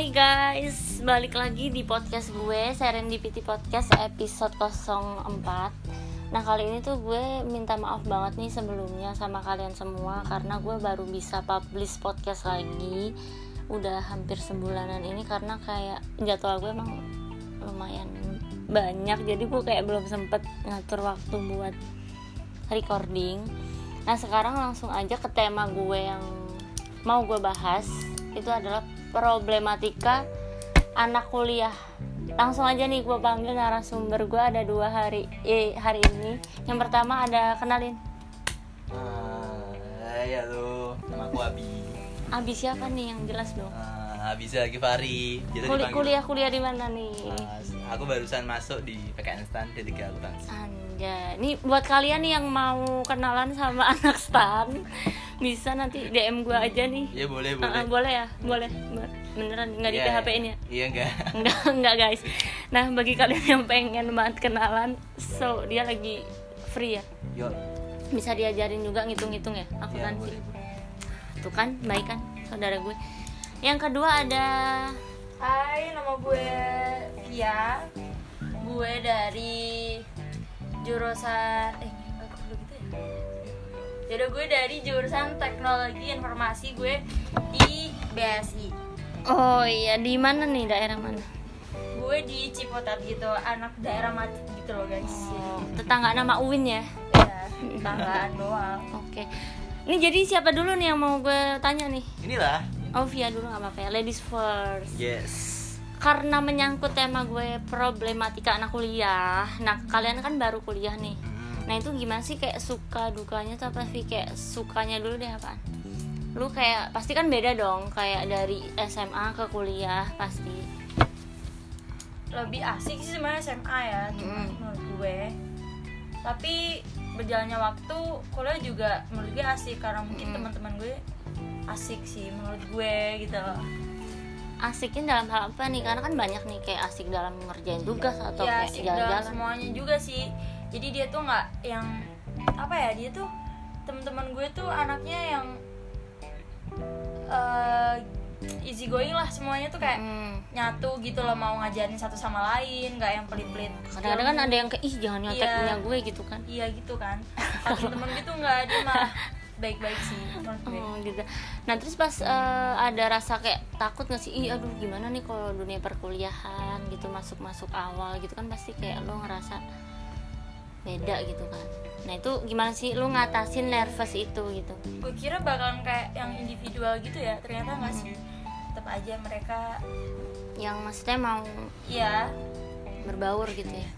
Hai guys, balik lagi di podcast gue Serendipity Podcast episode 04 Nah kali ini tuh gue minta maaf banget nih sebelumnya sama kalian semua Karena gue baru bisa publish podcast lagi. Udah hampir sebulanan ini karena kayak jadwal gue emang lumayan banyak Jadi gue kayak belum sempet ngatur waktu buat recording. Nah sekarang langsung aja ke tema gue yang mau gue bahas. Itu adalah problematika anak kuliah. Langsung aja nih gue panggil narasumber gue ada dua hari eh hari ini. Yang pertama ada kenalin. Hai, halo, nama aku Abi. Abi siapa nih? Yang jelas dong. Uh, Abi Zaki Fari. Kita Kuli dipanggil- kuliah kuliah di mana nih? Mas, aku barusan masuk di PKN Stan D3 Akuntansi. Anja, ini buat kalian nih yang mau kenalan sama anak stan bisa nanti DM gue aja nih. Ya boleh, Ah, ah, boleh. boleh ya? Boleh. Be- beneran nggak di Iya, PHP in ya? Iya enggak. enggak enggak guys. Nah bagi kalian yang pengen banget kenalan so dia lagi free ya? Yo. bisa diajarin juga ngitung-ngitung ya? Ya, akuntansi boleh, boleh. tuh kan baik kan saudara gue. Yang kedua ada Hai, nama gue Via. Gue dari jurusan eh Jadi gue dari jurusan Teknologi Informasi gue di BSI. oh iya di mana nih daerah mana Gue di Cipotat gitu, anak daerah Macet gitu loh guys. oh, tetangga nama Uwin ya Ya, tanggaan doang. oke ini jadi siapa dulu nih yang mau gue tanya nih Inilah. oh Via dulu nggak apa-apa ya ladies first Yes. karena menyangkut tema gue problematika anak kuliah nah kalian kan baru kuliah nih. Nah itu gimana sih kayak suka dukanya tuh apa sih kayak sukanya dulu deh apaan? Lu kayak pasti kan beda dong kayak dari SMA ke kuliah pasti. Lebih asik sih sebenarnya SMA ya, cuma Mm. menurut gue. Tapi berjalannya waktu kuliah juga menurut gue asik karena mungkin Mm. teman-teman gue asik sih menurut gue gitu loh. Asikin dalam hal apa nih? Karena kan banyak nih kayak asik dalam ngerjain tugas atau ya kayak jalan-jalan. semuanya juga sih jadi dia tuh nggak yang apa ya dia tuh teman-teman gue tuh anaknya yang eh easy going lah semuanya tuh kayak Hmm. nyatu gitu loh mau ngajarin satu sama lain nggak yang pelit-pelit Kadang-kadang kan ada yang kayak ih jangan nyontek Iya. punya gue gitu kan. iya gitu kan temen-temen gitu nggak dia malah baik-baik sih Oh gitu. Nah terus pas eh, ada rasa kayak takut nggak sih? Ih aduh gimana nih kalau dunia perkuliahan gitu masuk-masuk awal gitu kan pasti kayak lo ngerasa beda gitu kan. Nah itu gimana sih lo ngatasin nervous itu gitu? gue kira bakalan kayak yang individual gitu ya ternyata nggak sih tetap aja mereka Yang maksudnya mau ya berbaur gitu ya?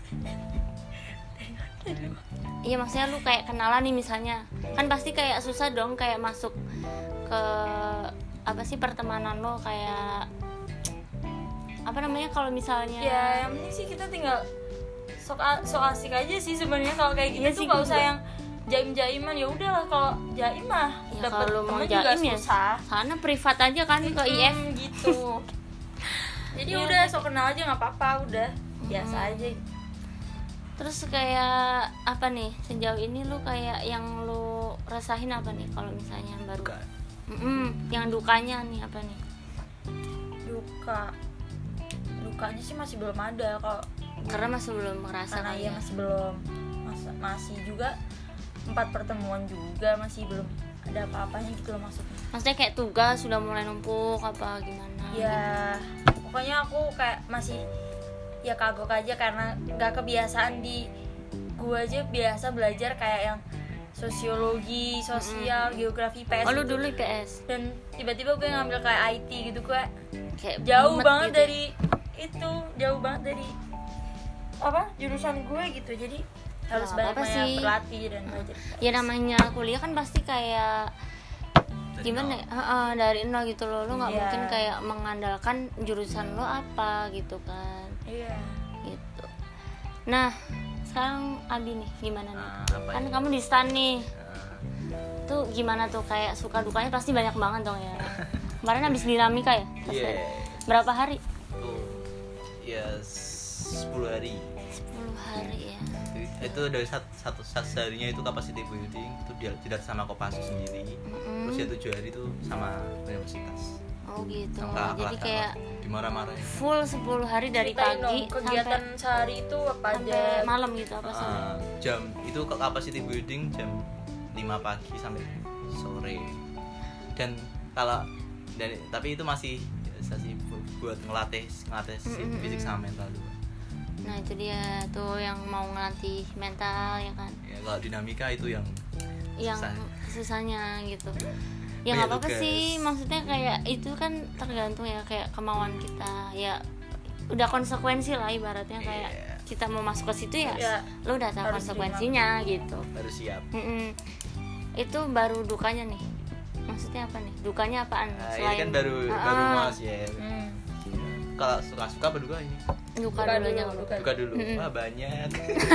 Iya maksudnya lu kayak kenalan nih misalnya kan pasti kayak susah dong kayak masuk ke apa sih pertemanan lo kayak apa namanya kalau misalnya ya yang penting sih kita tinggal sok sok asik aja sih sebenarnya kalau kayak gitu Iya tuh nggak gua usah juga. yang jaim jaiman ya udahlah kalau jaim mah ya mau temen juga jaim ya. susah. Sana privat aja kan ke IF gitu. Jadi Iya. udah sok kenal aja nggak apa-apa udah. Biasa Hmm. aja. Terus kayak apa nih sejauh ini lu kayak yang lu rasain apa nih kalau misalnya yang baru? Bukan. Mm-mm, yang dukanya nih apa nih? Duka. Dukanya sih masih belum ada kalau karena masih belum merasa karena iya ya. masih belum Mas- masih juga empat pertemuan juga masih belum ada apa-apanya gitu loh maksudnya maksudnya kayak tugas sudah mulai numpuk apa gimana ya pokoknya aku kayak masih ya kagok aja karena nggak kebiasaan di gua aja biasa belajar kayak yang sosiologi sosial geografi PS oh lu gitu. dulu IPS dan tiba-tiba gue ngambil kayak IT gitu gue kayak jauh banget gitu. dari itu jauh banget dari apa jurusan gue gitu jadi harus Nggak banyak banyak sih. berlatih dan belajar ya namanya kuliah kan pasti kayak Dari gimana nol. ya Heeh, dari nol gitu loh lu nggak Iya. mungkin kayak mengandalkan jurusan lo apa gitu kan iya gitu nah sekarang Abi nih gimana nih Nah, apa kan ini? kamu di stan nih Nah, tuh gimana tuh kayak suka dukanya pasti banyak banget dong ya kemarin habis dinamika ya Iya. berapa hari Tuh. Ya 10 hari. 10 hari ya Itu dari satu, satu, satu harinya itu capacity building itu dia tidak sama Kopassus sendiri. Mm-mm. Terus ya tujuh hari itu sama universitas. oh gitu sama jadi kayak kakak. dimarah-marahin full 10 hari dari Ceritain pagi dong, kegiatan sampai sehari itu apa aja malam gitu apa sih Ah, jam itu ke capacity building jam 5 pagi sampai sore dan kalau dari tapi itu masih sih buat ngelatih ngelatih si Mm, mm, fisik sama mental juga nah itu dia tuh yang mau ngelatih mental ya kan? Ya kalau dinamika itu yang yang Susah. susahnya gitu. Ya Banyak nggak apa-apa sih. Maksudnya kayak itu kan tergantung ya kayak kemauan kita. Ya udah konsekuensi lah ibaratnya. Kayak Iya. kita mau masuk ke situ ya Ya, lo udah tahu konsekuensinya gitu. Baru siap. Mm-mm. itu baru dukanya nih. Maksudnya apa ih dukanya apaan? Ah, ini kan baru Ah, baru mas ya. Hmm. kalau suka-suka apa duka ini duka Duka dulu aja dulu, duka. duka dulu. Mm-mm. wah banyak.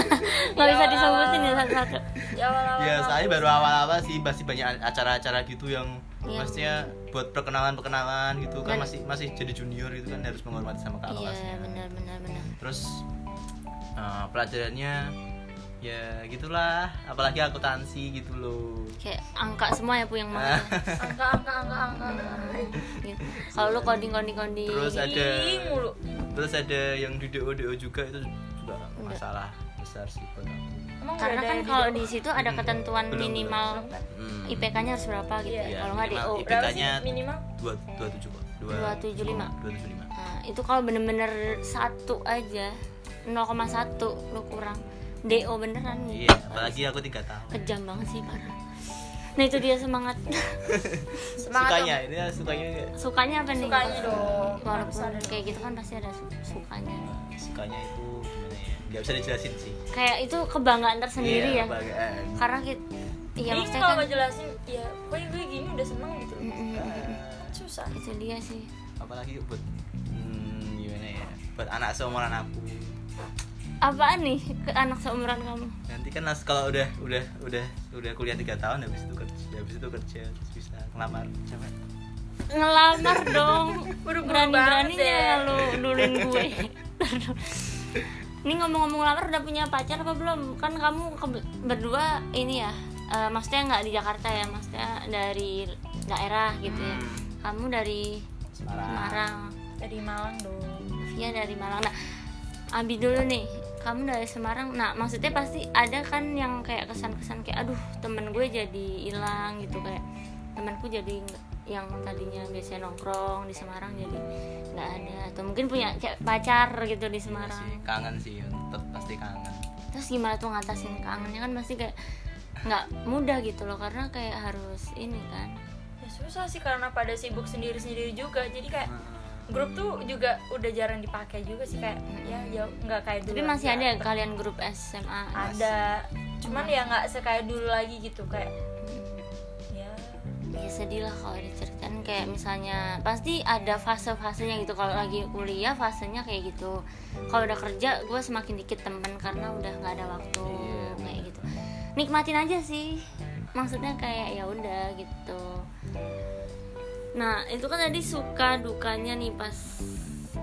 Nggak bisa disebutin ya satu-satu ya awal-awal ya saya baru awal-awal sih masih banyak acara-acara gitu yang Iya. maksudnya buat perkenalan-perkenalan gitu kan masih masih jadi junior gitu kan harus menghormati sama kakak iya kelasnya benar benar benar. Terus eh, pelajarannya ya gitulah apalagi akuntansi gitu loh kayak angka semua ya pu yang mau ya. angka angka angka angka gitu. kalau lu coding coding coding Terus ada mulu terus ada yang di DO DO juga itu juga masalah besar sih buat aku Emang karena kan kalau di situ ada ketentuan belum, minimal Belum? Hmm. IPK-nya harus berapa gitu Iya. ya. Iya, kalau nggak minimal DO IPK-nya minimal dua dua tujuh kok dua 275. dua tujuh lima nah, itu kalau bener-bener satu aja 0,1 lu kurang DO beneran iya apalagi aku tiga tahun. Kejam banget sih parah nah itu dia semangat. Semangat sukanya ini ya, sukanya sukanya apa nih? Sukanya dong. walaupun kayak gitu kan pasti ada su- sukanya. Sukanya itu gimana ya? Nggak bisa dijelasin sih. Kayak itu kebanggaan tersendiri Iya, ya. kebanggaan. karena kita iya Ini maksudnya kalau kan jelasin ya pokoknya gue gini udah seneng gitu. Mm, mm. Eh, susah. Itu dia sih. Apalagi buat hmm, gimana ya? Buat anak seumuran aku apaan nih ke anak seumuran kamu? Nanti kan nas kalau udah udah udah udah kuliah tiga tahun habis itu kerja habis itu kerja terus bisa ngelamar. Cewek ngelamar dong. Berani beraninya banget lu duluin gue? Ini ngomong-ngomong lamar udah punya pacar apa belum? Kan kamu ke- berdua ini ya eh, maksudnya nggak di Jakarta ya maksudnya dari daerah gitu ya. Hmm. kamu dari Semarang. Semarang. Dari Malang dong. Via dari Malang. Nah Abi dulu nih kamu dari Semarang. Nah maksudnya pasti ada kan yang kayak kesan-kesan kayak aduh temen gue jadi hilang gitu. Kayak temanku jadi yang tadinya biasanya nongkrong di Semarang jadi nggak ada. Atau mungkin punya pacar gitu di Iya Semarang. sih, kangen sih tetap pasti kangen. Terus gimana tuh ngatasin kangennya? Kan pasti kayak nggak mudah gitu loh karena kayak harus ini kan. Ya susah sih karena pada sibuk sendiri-sendiri juga. Jadi kayak grup tuh juga udah jarang dipakai juga sih kayak ya jauh nggak kayak dulu tapi masih lagi. ada kalian grup SMA ada. Cuman ya nggak sekayak dulu lagi gitu kayak ya. Ya sedih lah kalau diceritain kayak misalnya pasti ada fase-fasenya gitu. Kalau lagi kuliah fasenya kayak gitu. Kalau udah kerja gue semakin dikit temen karena udah nggak ada waktu Iya. kayak gitu. Nikmatin aja sih. Maksudnya kayak ya udah gitu nah itu kan tadi suka dukanya nih pas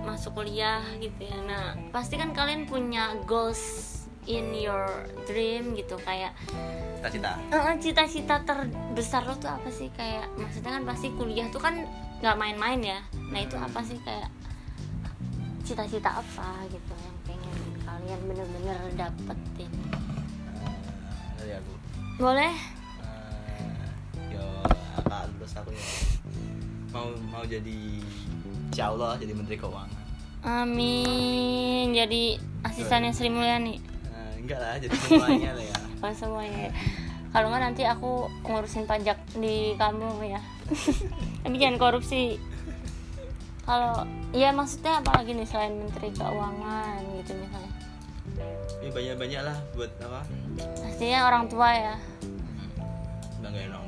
masuk kuliah gitu ya. Nah pasti kan kalian punya goals in your dream gitu kayak cita-cita. Cita-cita terbesar lo tuh apa sih? Kayak maksudnya kan pasti kuliah tuh kan nggak main-main ya. Nah itu apa sih? Kayak cita-cita apa gitu yang pengen kalian bener-bener dapetin? Eh, dari aku. Boleh? Eh, yo apa lulus aku ya mau mau jadi insya Allah jadi menteri keuangan. Amin. Jadi asistennya Sri Mulyani. Eh, enggak lah jadi semuanya lah ya. Oh semuanya. Kalau nggak nanti aku ngurusin pajak di kamu ya. Tapi jangan korupsi. Kalau ya maksudnya apalagi nih selain menteri keuangan gitu misalnya? Ini banyak banyak lah buat apa? Pastinya orang tua ya. Banggain orang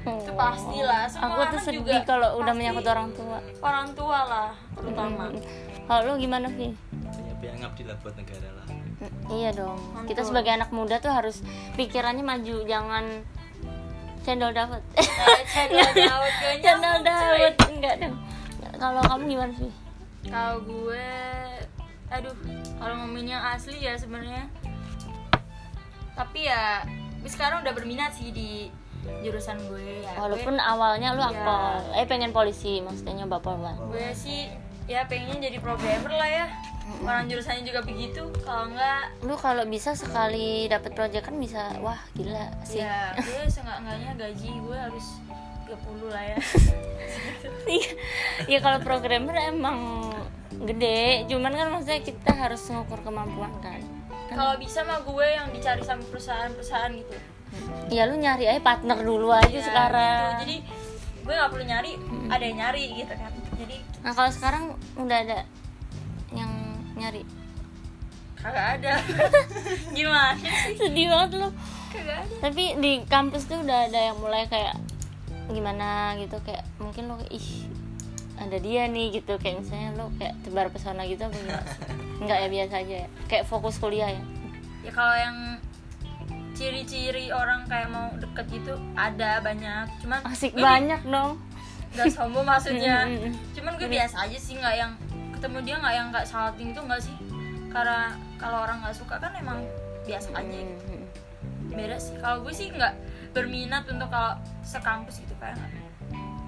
Itu pastilah, semua aku tuh sedih juga kalau udah menyangkut orang tua. orang tua lah terutama. Mm. kalau lu gimana Vi? banyak banyak ngabdi lah buat negara lah. Mm, iya dong. Mantul. kita sebagai anak muda tuh harus pikirannya maju jangan cendol dawet Eh, cendol cuy. dawet enggak dong. Kalau kamu gimana sih kalau gue aduh kalau ngomongin yang asli ya sebenarnya. Tapi ya sekarang udah berminat sih di jurusan gue ya. Walaupun awalnya lu Iya. akpol eh pengen polisi maksudnya nyoba polwan gue, gue sih ya pengennya jadi programmer lah ya. Orang jurusannya juga begitu kalau enggak lu kalau bisa sekali dapat project kan bisa wah gila sih. Ya gue seenggak-enggaknya gaji gue harus 30 lah ya. Iya, ya kalau programmer emang gede cuman kan maksudnya kita harus ngukur kemampuan kan. Kalau bisa mah gue yang dicari sama perusahaan-perusahaan gitu ya lu nyari aja partner dulu aja Ya, sekarang. gitu. jadi gue nggak perlu nyari ada yang nyari gitu kan. Jadi nah kalau sekarang udah ada yang nyari? Kagak ada. Gimana sih? Sedih banget lu. Kagak ada. Tapi di kampus tuh udah ada yang mulai kayak gimana gitu kayak mungkin lo ih ada dia nih gitu. Kayak misalnya lo kayak tebar pesona gitu apa sih? enggak ya biasa aja ya. Kayak fokus kuliah ya? Ya kalau yang ciri-ciri orang kayak mau deket gitu ada banyak. Cuman asik gue banyak dong. Nggak sombong maksudnya. Cuman gue biasa aja sih nggak yang ketemu dia nggak yang nggak salting itu nggak sih. Karena kalau orang nggak suka kan emang biasa aja. Gitu. Beda sih. Kalau gue sih nggak berminat untuk kalau sekampus gitu kayak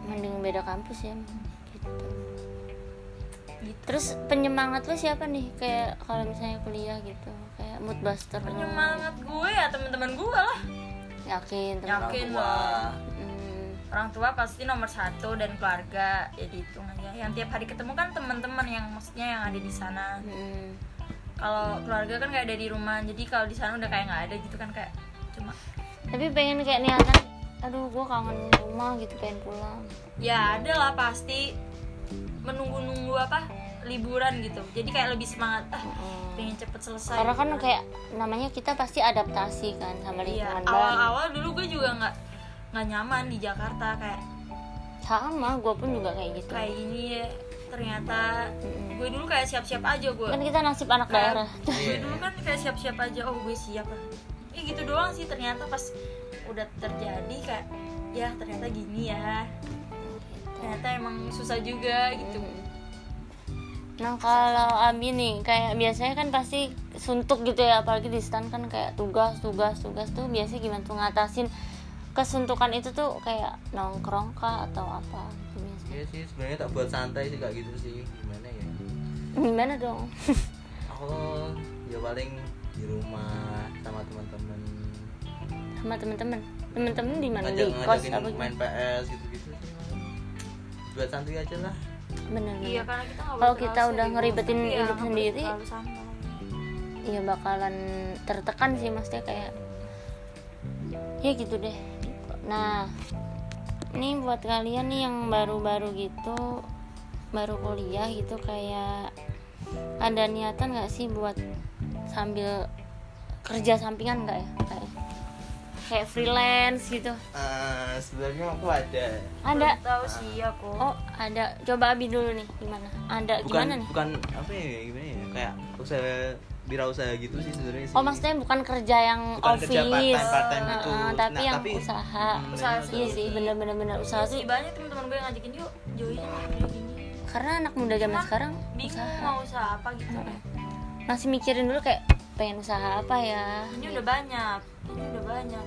mending beda kampus ya gitu. Gitu. terus penyemangat lo siapa nih? Kayak kalau misalnya kuliah gitu kayak mood buster penyemangat gue ya teman-teman gue lah. Yakin temen Yakin. Hmm, orang tua pasti nomor satu dan keluarga ya dihitung aja yang tiap hari ketemu kan teman-teman yang maksudnya yang ada di sana. Hmm. kalau keluarga kan nggak ada di rumah jadi kalau di sana udah kayak nggak ada gitu kan kayak cuma tapi pengen kayak niatan aduh gue kangen rumah gitu pengen pulang. Ya ada lah pasti. Menunggu-nunggu apa liburan gitu. Jadi kayak lebih semangat ah pengen cepet selesai karena kan kayak namanya kita pasti adaptasi kan sama iya lingkungan baru awal-awal dulu gue juga nggak nggak nyaman di Jakarta kayak sama gue pun juga kayak gitu. kayak gini ya ternyata Mm-mm. gue dulu kayak siap-siap aja gue kan kita nasib anak Kayak- daerah. gue Iya. dulu kan kayak siap-siap aja oh gue siap lah. Ya gitu doang sih ternyata pas udah terjadi kayak ya ternyata gini ya. Ternyata emang susah juga gitu Nah kalau Abi nih kayak biasanya kan pasti suntuk gitu ya apalagi di stan kan kayak tugas tugas tugas tuh biasanya gimana tuh ngatasin kesuntukan itu tuh kayak nongkrong kah atau apa gitu biasanya? Iya sih sebenarnya tak buat santai sih kayak gitu sih. Gimana ya? Gimana dong? Aku ya paling di rumah sama teman-teman. Sama temen-temen temen-temen di mana? Ngajak di kos apa main gimana PS gitu gitu sih. Buat santai aja lah bener iya bener. Kalau kita udah ngeribetin ya hidup sendiri, iya bakalan tertekan sih maksudnya kayak ya gitu deh. Nah ini buat kalian nih yang baru-baru gitu baru kuliah gitu kayak ada niatan nggak sih buat sambil kerja sampingan nggak ya? Kayak kayak freelance gitu. Eh, sebenarnya aku ada. Ada? Belum tahu sih aku. Oh ada coba abi dulu nih gimana ada bukan gimana nih bukan apa ya gimana ya kayak usaha wirausaha gitu sih sebenarnya sih Oh maksudnya bukan kerja yang Bukan office, kerja part-time, part-time Heeh, gitu. tapi Nah, yang tapi- usaha. Hmm, Usaha bener, Iya bener. sih, bener-bener bener usaha sih tuh. banyak teman-teman gue yang ngajakin yuk join kayak gini Karena anak muda zaman Cuma sekarang bingung usaha. mau usaha apa gitu Masih mikirin dulu kayak pengen usaha apa ya. ini udah banyak ini udah banyak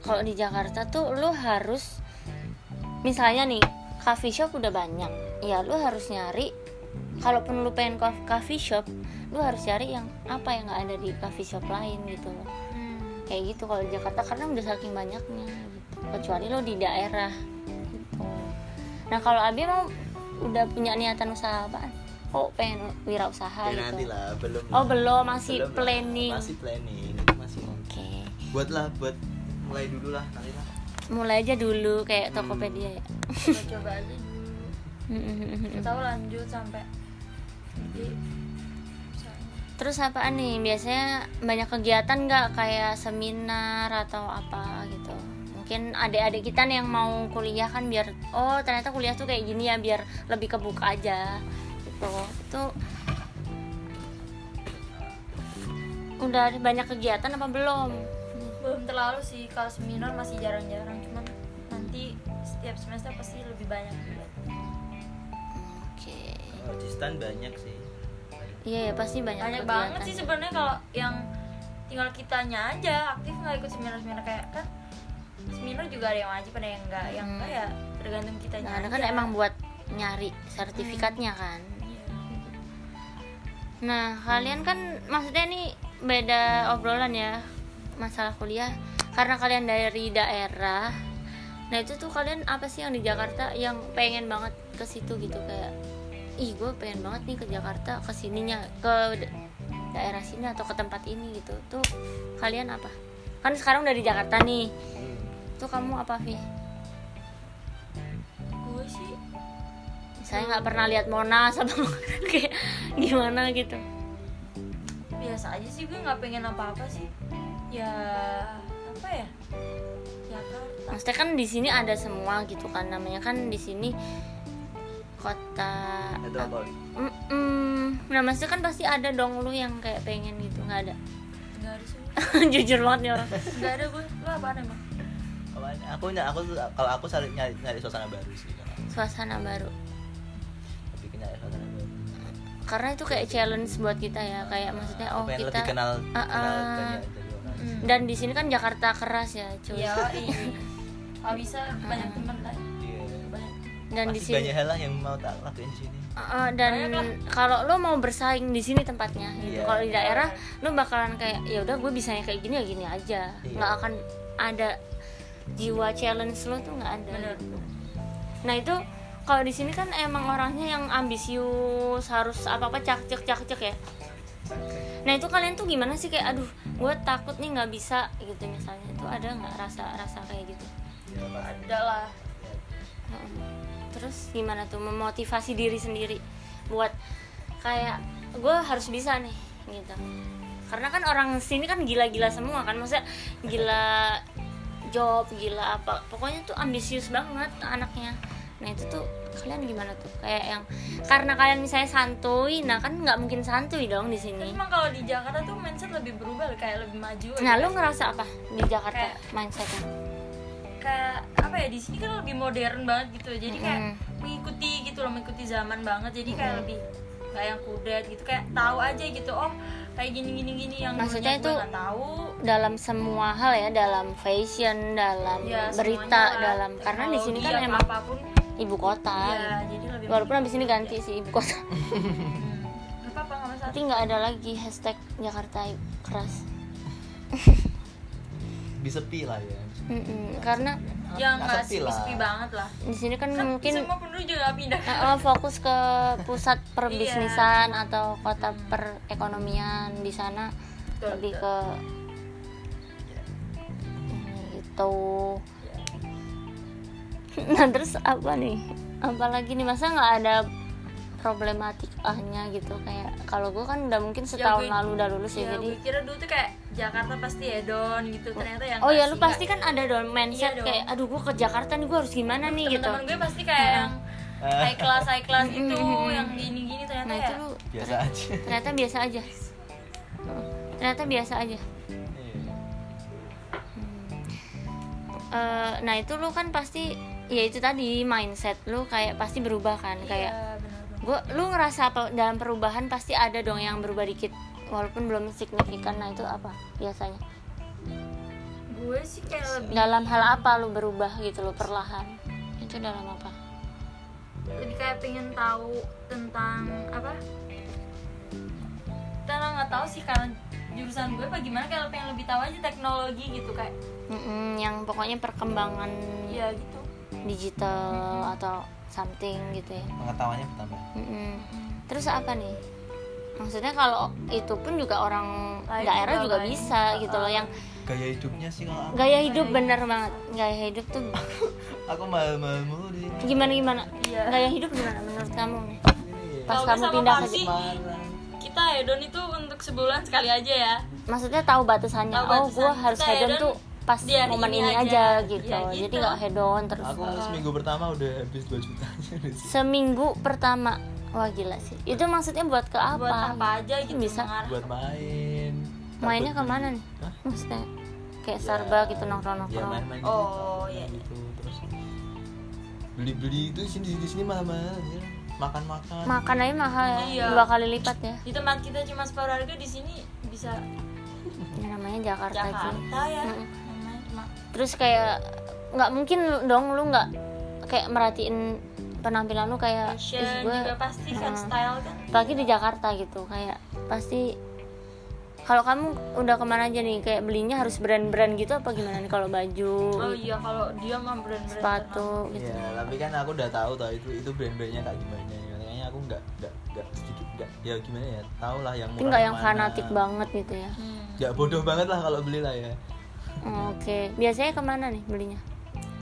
Kalau di Jakarta tuh lu harus misalnya nih coffee shop udah banyak, ya lu harus nyari. Kalaupun lu pengen cof- coffee shop, lu harus cari yang apa yang nggak ada di coffee shop lain gitu loh. hmm, kayak gitu kalau di Jakarta karena udah saking banyaknya gitu. Kecuali lo di daerah gitu. Nah kalau Abi mau udah punya niatan usaha apaan? Oh pengen wirausaha ya gitu. Nanti lah belum. Oh belum masih Belum lah. planning. Masih planning itu masih oke. Buat lah buat mulai dulu lah nanti lah mulai aja dulu kayak Hmm. Tokopedia ya. Coba-coba aja dulu. Siapa tahu lanjut sampai jadi terus apaan nih? Biasanya banyak kegiatan nggak? Kayak seminar atau apa gitu? Mungkin adik-adik kita nih yang mau kuliah kan biar oh ternyata kuliah tuh kayak gini ya biar lebih kebuka aja gitu. Itu udah ada banyak kegiatan apa belum belum terlalu sih kalau seminar masih jarang-jarang cuman nanti setiap semester pasti lebih banyak. Oke. Kalau di stan banyak sih. Iya ya pasti banyak, banyak kegiatan. banget sih sebenarnya kalau yang tinggal kitanya aja aktif nggak ikut seminar-seminar. Kayak kan seminar juga ada yang wajib ada yang enggak yang enggak ya tergantung kitanya nah ada kan aja. emang buat nyari sertifikatnya kan. Iya. nah kalian kan maksudnya nih beda obrolan ya masalah kuliah karena kalian dari daerah nah itu tuh kalian apa sih yang di Jakarta yang pengen banget ke situ gitu? Kayak ih gue pengen banget nih ke Jakarta ke sininya ke da- daerah sini atau ke tempat ini gitu. Tuh kalian apa? Kan sekarang udah di Jakarta nih. Tuh kamu apa Vi? gue sih. Saya nggak pernah lihat Monas atau kayak gimana gitu. Biasa aja sih gue nggak pengen apa-apa sih ya apa ya? Jakarta. Maksudnya kan di sini ada semua gitu kan namanya kan di sini kota apa? Nah maksudnya kan pasti ada dong lu yang kayak pengen gitu nggak ada? Nggak ada sih. Jujur banget nih orang. Nggak ada gue lu apaan emang? Apaan? aku aku kalau aku cari nyari, nyari suasana baru sih aku. suasana baru. Lebih ke nyari suasana baru. Karena itu kayak challenge buat kita ya kayak maksudnya oh kita lebih kenal Ah, kenal ah. Hmm. dan di sini kan Jakarta keras ya cuy ya kalau bisa banyak teman lah Iya. banyak dan di sini banyak hal yang mau tak lakuin di sini Uh, dan kalau lo mau bersaing di sini tempatnya gitu. Iya. Kalau di daerah lo bakalan kayak ya udah gue bisanya kayak gini ya gini aja. Iya. nggak akan ada jiwa challenge lo tuh nggak ada. Bener. Nah itu kalau di sini kan emang orangnya yang ambisius harus apa apa cak cek cak cek ya. Nah itu kalian tuh gimana sih kayak aduh gue takut nih nggak bisa gitu misalnya itu ada nggak rasa rasa kayak gitu. ada lah. Terus gimana tuh memotivasi diri sendiri buat kayak gue harus bisa nih gitu. Karena kan orang sini kan gila-gila semua kan, maksudnya gila job, gila apa. Pokoknya tuh ambisius banget anaknya. Nah itu tuh kalian gimana tuh? Kayak yang karena kalian misalnya santuy, nah kan nggak mungkin santuy dong di sini. emang kalau di Jakarta tuh mindset lebih berubah kayak lebih maju Nah lu ngerasa apa di Jakarta Kayak- mindsetnya? kayak apa ya di sini kan lebih modern banget gitu jadi kayak Mm. mengikuti gitu loh mengikuti zaman banget jadi kayak Mm. lebih kayak yang kudet gitu kayak tahu aja gitu oh kayak gini gini gini yang Maksudnya itu tahu dalam semua hal ya dalam fashion dalam ya berita lah. dalam karena di sini kan emang apa pun ibu kota. Ya jadi lebih walaupun abis ini ganti sih ibu kota. Hmm. nggak tapi ada lagi hashtag Jakarta keras. Bisa sepi lah ya. Mm-mm, karena yang nggak sepi sepi, sepi banget lah. Di sini kan kan mungkin semua penduduk juga pindah. Eh, fokus ke pusat perbisnisan atau kota perekonomian di sana. Betul, lebih betul. ke ini gitu nah terus apa nih? Apalagi nih masa nggak ada problematikanya gitu? Kayak kalau gue kan udah mungkin setahun gue- lalu udah lulus ya, ya, jadi gue kira dulu tuh kayak Jakarta pasti hedon gitu. Ternyata yang oh ya lu pasti nggak. kan ada dong mindset Iya dong. kayak aduh gue ke Jakarta nih gue harus gimana nih gitu. teman-teman gue pasti kayak yang high class high class gitu yang gini gini ternyata nah ya. itu lu biasa aja. ternyata biasa aja. Ternyata biasa aja. Iya. Eh, nah itu lu kan pasti ya itu tadi mindset lu kayak pasti berubah kan kayak Iya, banget. gua lu ngerasa apa dalam perubahan pasti ada dong yang berubah dikit walaupun belum signifikan. Nah itu apa biasanya? Gue sih kayak lebih dalam hal apa lu berubah gitu lo perlahan? Itu dalam apa? Lebih kayak pengen tahu tentang apa? Karena nggak tahu sih karena jurusan gue apa gimana kayak pengen lebih tahu aja teknologi gitu kayak Mm-mm, yang pokoknya perkembangan ya gitu digital atau something gitu ya. Pengetahuannya bertambah. Mm-mm. terus apa nih? Maksudnya kalau itu pun juga orang Lain daerah juga juga lain. bisa gitu loh yang gaya hidupnya sih kalau aku. Gaya hidup bener banget. Gaya hidup tuh aku mal-mal mulu di sini. Gimana gimana? Iya. gaya hidup gimana menurut kamu nih? Pas kamu pindah ke marah kita hedon itu untuk sebulan sekali aja ya. Maksudnya tahu batasannya. Tahu oh batasan. gue harus Kita hedon hedon tuh pas di hari momen ini ini, aja. aja, gitu. Ya, jadi gitu. nggak hedon terus aku seminggu pertama udah habis 2 juta seminggu pertama wah gila sih itu maksudnya buat ke apa buat apa aja gitu Bisa. mengarah. buat main mainnya Takut ke mana nih Hah? maksudnya kayak Ya, Starbucks gitu nongkrong ya nongkrong main-main Oh, gitu, iya, iya. gitu terus beli-beli itu di sini di sini malah-malah ya. makan-makan makan aja mahal ya Iya. dua kali lipat ya di tempat kita cuma separuh harga di sini bisa Ini namanya Jakarta. Jakarta ya namanya cuma terus kayak nggak mungkin dong lu nggak kayak merhatiin penampilan lu kayak fashion "Ih, gua- juga pasti kan Nah. style kan? Apalagi di Jakarta gitu kayak pasti kalau kamu udah ke mana aja nih? Kayak belinya harus brand-brand gitu apa gimana nih? Kalau baju oh iya kalau dia mah brand-brand sepatu gitu. Ya tapi kan aku udah tahu tau itu itu brand-brandnya kayak gimana ya makanya aku nggak nggak nggak sedikit nggak ya gimana ya tau lah yang tapi murah nggak yang mana. fanatik banget gitu ya. Hmm. nggak bodoh banget lah kalau beli lah ya oke biasanya ke mana nih belinya?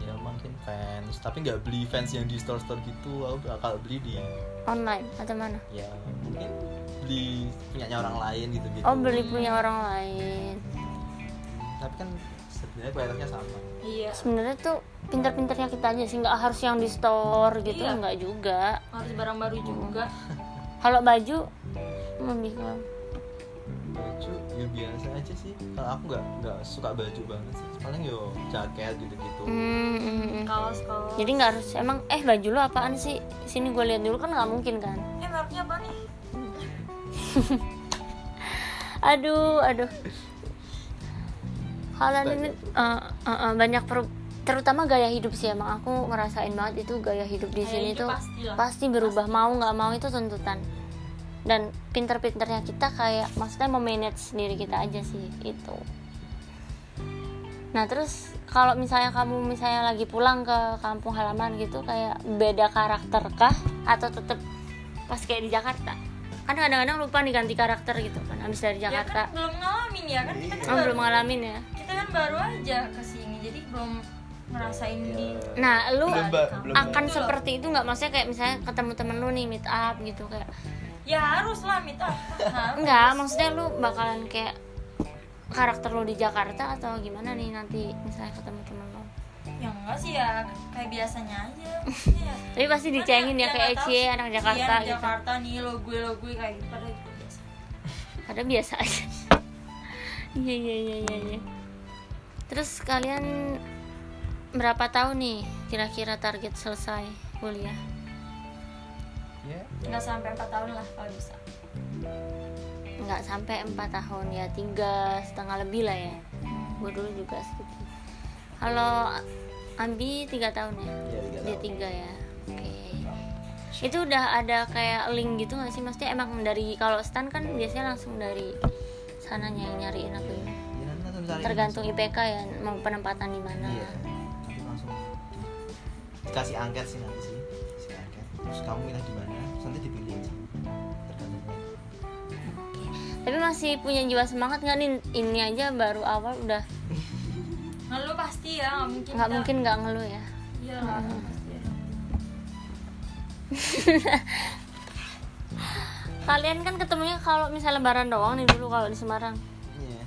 Ya mungkin fans. Tapi nggak beli fans yang di store store gitu. Aku bakal beli di online atau mana? Ya mungkin beli punyanya orang lain gitu gitu oh beli punya orang lain. Tapi kan sebenarnya kualitasnya sama. Iya. Sebenarnya tuh pinter-pinternya kita aja sih. Nggak harus yang di store gitu Iya. nggak juga. Harus barang baru juga. Kalau baju lebih baju ya biasa aja sih. Kalau aku nggak nggak suka baju banget sih. Paling yo jaket gitu gitu Hmm, hmm, hmm. kaos kaos. Jadi nggak harus emang eh baju lo apaan sih? Sini gue lihat dulu kan nggak mungkin kan? Eh mereknya apa nih? Aduh aduh. Kalian ini Banyak eh, eh, eh, banyak per- terutama gaya hidup sih emang. Aku ngerasain banget itu gaya hidup di Gaya sini hidup tuh pastilah. pasti berubah. Mau nggak mau itu tuntutan dan pinter-pinternya kita kayak maksudnya memanage diri kita aja sih itu nah terus kalau misalnya kamu misalnya lagi pulang ke kampung halaman gitu kayak beda karakter kah? Atau tetep pas kayak di Jakarta? Kan kadang-kadang lupa nih ganti karakter gitu kan habis dari ya Jakarta. kan belum ngalamin ya kan? Kita kan Oh, baru, belum ngalamin ya? kita kan baru aja ke sini jadi belum ngerasain di nah lu Belum, belum, akan Mbak. seperti itu nggak? Maksudnya kayak misalnya ketemu temen lu nih meet up gitu kayak ya harus lah mita harus. Enggak, maksudnya lu bakalan kayak karakter lu di Jakarta atau gimana nih nanti misalnya ketemu temen lu? Ya enggak sih ya. Kayak biasanya aja. Maksudnya ya. tapi pasti dicengin ya Kan kayak sih. anak Iya, Jakarta anak gitu. Jakarta nih lo gue lo gue kayak gitu itu biasa. Padahal biasa aja. Iya iya iya iya iya. Terus kalian berapa tahun nih kira-kira target selesai kuliah ya. Nggak sampai 4 tahun lah kalau bisa. Nggak sampai empat tahun ya tiga setengah lebih lah ya. Gue dulu juga segitu. Kalau Ambi tiga tahun ya? Ya tiga dia tahun. tiga ya? Oke. Itu udah ada kayak link gitu nggak sih? Maksudnya emang dari kalau stan kan biasanya langsung dari sananya yang nyariin apa ya? Ya cari. Tergantung IPK ya mau penempatan di mana. Iya langsung di- dikasih angket sih nanti sih angket. Terus kamu milih di mana nanti dipilih. Aja tergantung tapi masih punya jiwa semangat nggak nih ini aja baru awal udah. Lu pasti ya nggak mungkin nggak mungkin nggak ngeluh ya? Iya pasti ya. kalian kan ketemunya kalau misalnya lebaran doang nih dulu kalau di Semarang. Iya.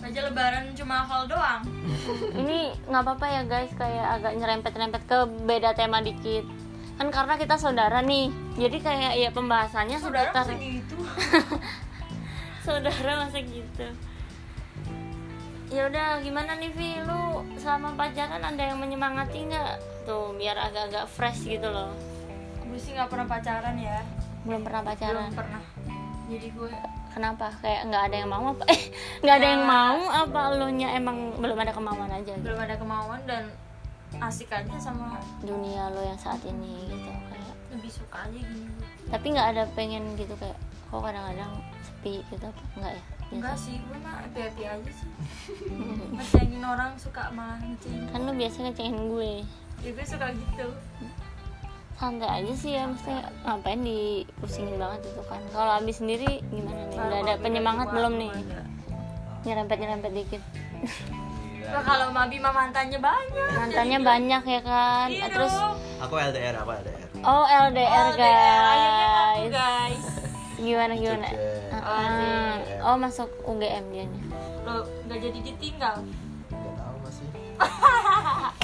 Aja lebaran cuma hal doang. Ini nggak apa-apa ya guys. Kayak agak nyerempet-nyerempet ke beda tema dikit kan karena kita saudara nih. Jadi kayak ya pembahasannya saudara seputar gitu. Saudara masa gitu. Ya udah gimana nih Vi? Lu selama pacaran ada yang menyemangati nggak? Tuh biar agak-agak fresh gitu loh. Gue sih nggak pernah pacaran ya. Belum pernah pacaran. belum pernah. Jadi gue kenapa? Kayak nggak ada yang mau apa? Eh nggak ada yang Ya. mau apa? Lo nya emang belum ada kemauan aja gitu? belum ada kemauan dan asik aja sama dunia lo yang saat ini gitu kayak lebih suka aja gini. Tapi nggak ada pengen gitu kayak kok kadang-kadang sepi gitu apa enggak ya? Enggak sih gue mah happy aja sih. Ngecengin orang suka malah ngecengin kan lo biasa ngecengin gue. Ya gue suka gitu. Santai aja sih ya maksudnya ngapain dipusingin banget itu kan. Kalau abis sendiri gimana nih? Udah ada penyemangat belum nih? nyerempet nyerempet dikit Wah, kalau Mabi mah mantannya banyak. Mantannya Jadi banyak ya kan. Iya terus dong. aku LDR apa LDR oh LDR, LDR, akhirnya ngaku, guys guys. Gimana gimana. Ah, oh masuk UGM dia lo nggak jadi ditinggal? Nggak tahu masih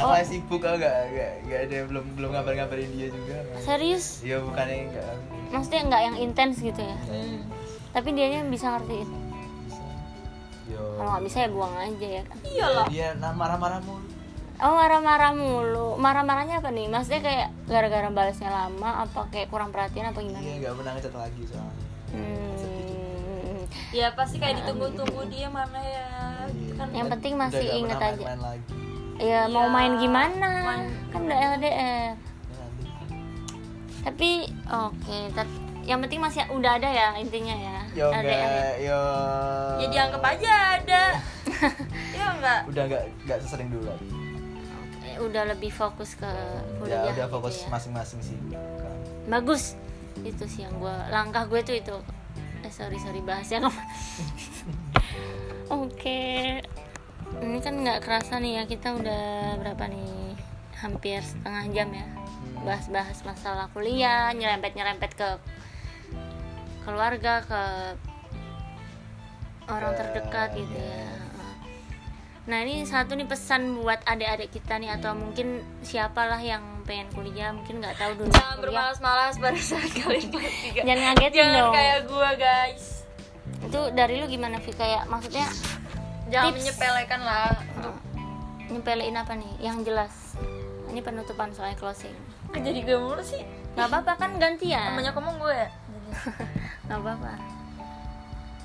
Oh. apa sibuk aku nggak? Nggak nggak ada belum belum ngabar ngabarin dia juga serius? Iya bukannya enggak maksudnya nggak yang intens gitu ya? Hmm. tapi dianya bisa ngertiin kalau nggak bisa ya buang aja ya kan. Iyalah. Dia nah, marah-marah mulu. Oh marah-marah mulu. Marah-marahnya apa nih? Maksudnya kayak gara-gara balasnya lama apa kayak kurang perhatian apa gimana? Iya nggak pernah ngechat lagi soalnya. Hmm. ya pasti kayak ditunggu-tunggu dia mana ya. Gitu kan Yang penting masih inget aja. main-main lagi. Ya mau Iya, main gimana? main- kan udah LDR tapi oke tapi yang penting masih udah ada ya intinya ya yo LDR. enggak yo. Ya dianggap aja ada. Ya enggak? Udah enggak enggak sesering dulu. Lagi Eh, udah lebih fokus ke kuliah ya udah gitu fokus ya. masing-masing sih. Bagus. Itu sih yang gue langkah gue tuh itu. Eh sorry sorry bahas yang apa? Oke. Ini kan nggak kerasa nih ya kita udah berapa nih? Hampir setengah jam ya. Bahas-bahas masalah kuliah nyerempet-nyerempet ke keluarga ke orang terdekat gitu ya. Nah ini satu nih pesan buat adik-adik kita nih atau mungkin siapalah yang pengen kuliah mungkin nggak tahu dulu jangan bermalas-malas pada saat kalian kelas tiga Jangan ngagetin jangan dong. kayak gua guys Itu dari lu gimana Vi kayak maksudnya jangan Tips. menyepelekan lah untuk nyepelein apa nih yang jelas. Ini penutupan soalnya closing. jadi gue mulu sih Gak apa-apa kan gantian. namanya ngomong gue ya Gak apa-apa.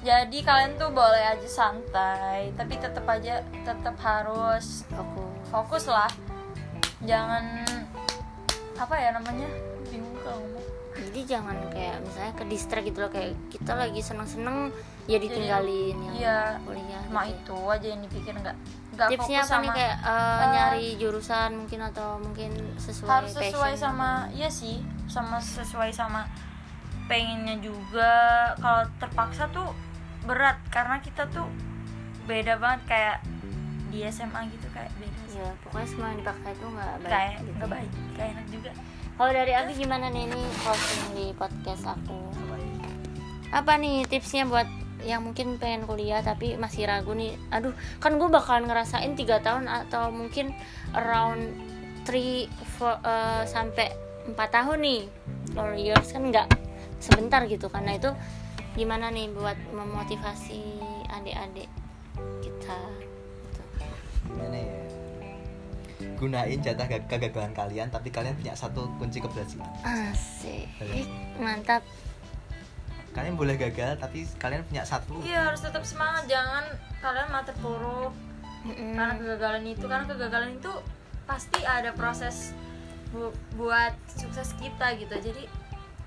jadi kalian tuh boleh aja santai tapi tetap aja tetap harus Fokus. fokus lah jangan apa ya namanya bingung kalau ngomong Jadi jangan kayak misalnya ke distract gitu loh kayak kita lagi seneng-seneng ya ditinggalin yang iya kuliah. gitu ya. itu aja yang dipikirin nggak nggak Tipsnya fokus apa sama nih kayak eh, nyari jurusan mungkin atau mungkin sesuai harus sesuai passion. sama iya sih sama sesuai sama pengennya juga kalau terpaksa tuh berat karena kita tuh beda banget kayak di SMA gitu kayak beda. Ya pokoknya semua yang dipaksa itu nggak baik. kayak gitu. nggak baik kayak enak juga Kalau dari Abi gimana nih ini closing di podcast aku? Apa nih tipsnya buat yang mungkin pengen kuliah tapi masih ragu nih? Aduh, kan gue bakalan ngerasain tiga tahun atau mungkin around 3 sampai 4 tahun nih. 4 years kan nggak sebentar gitu. Karena itu gimana nih buat memotivasi adik-adik kita? Gitu. gimana ya? Gunain jatah gag- kegagalan kalian tapi kalian punya satu kunci keberhasilan. Asik, mantap. kalian boleh gagal tapi kalian punya satu. Iya harus tetap semangat. Jangan kalian mati terpuruk karena kegagalan itu karena kegagalan itu pasti ada proses bu- buat sukses kita gitu. Jadi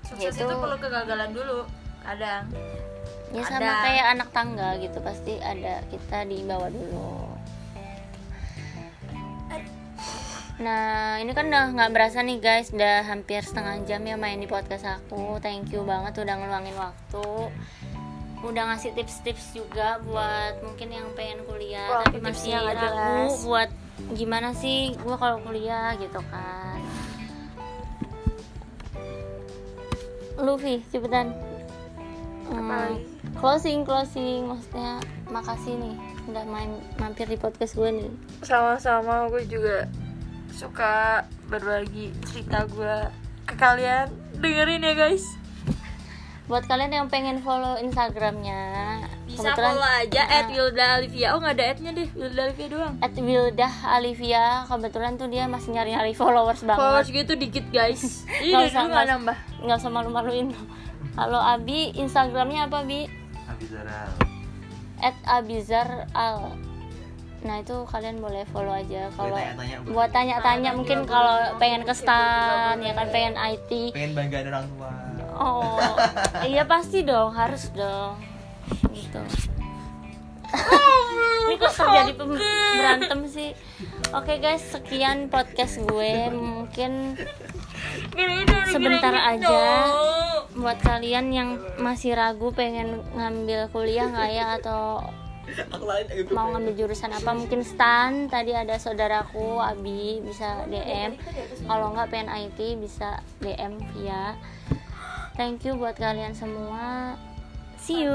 sukses Yaitu- itu perlu kegagalan dulu kadang. Ya sama Ada. kayak anak tangga gitu pasti ada kita di bawah dulu. Nah ini kan udah nggak berasa nih guys. Udah hampir setengah jam ya main di podcast aku. Thank you banget udah ngeluangin waktu. Udah ngasih tips-tips juga buat mungkin yang pengen kuliah Wah, tapi masih ragu jelas. buat gimana sih gua kalau kuliah gitu kan Luffy cepetan. Hmm, closing closing maksudnya makasih nih udah main mampir di podcast gue nih. Sama-sama gue juga suka berbagi cerita gue ke kalian. Dengerin ya guys. Buat kalian yang pengen follow instagramnya bisa kebetulan- follow aja Nah, at Wilda Olivia oh nggak ada atnya deh Wilda Olivia doang. At Wildah Alivia kebetulan tuh dia masih nyari nyari followers banget. Followers gitu dikit guys. Ini Nggak usah, dulu nggak nambah. nggak usah malu-maluin. Halo Abi instagramnya apa Bi? Abizara at Abizar Al. Nah itu kalian boleh follow aja. Kalau buat tanya-tanya Tanya mungkin kalau pengen ke stan ya kan pengen IT pengen banggain orang tua. Oh, iya pasti dong, harus dong. Gitu. Ini kok terjadi berantem sih? Oke guys, sekian podcast gue. Mungkin sebentar aja buat kalian yang masih ragu pengen ngambil kuliah nggak ya? Atau aku lain aku mau ngambil jurusan apa? Mungkin stan tadi ada saudaraku Abi bisa DM kalau nggak pengen IT bisa DM via. Thank you buat kalian semua see you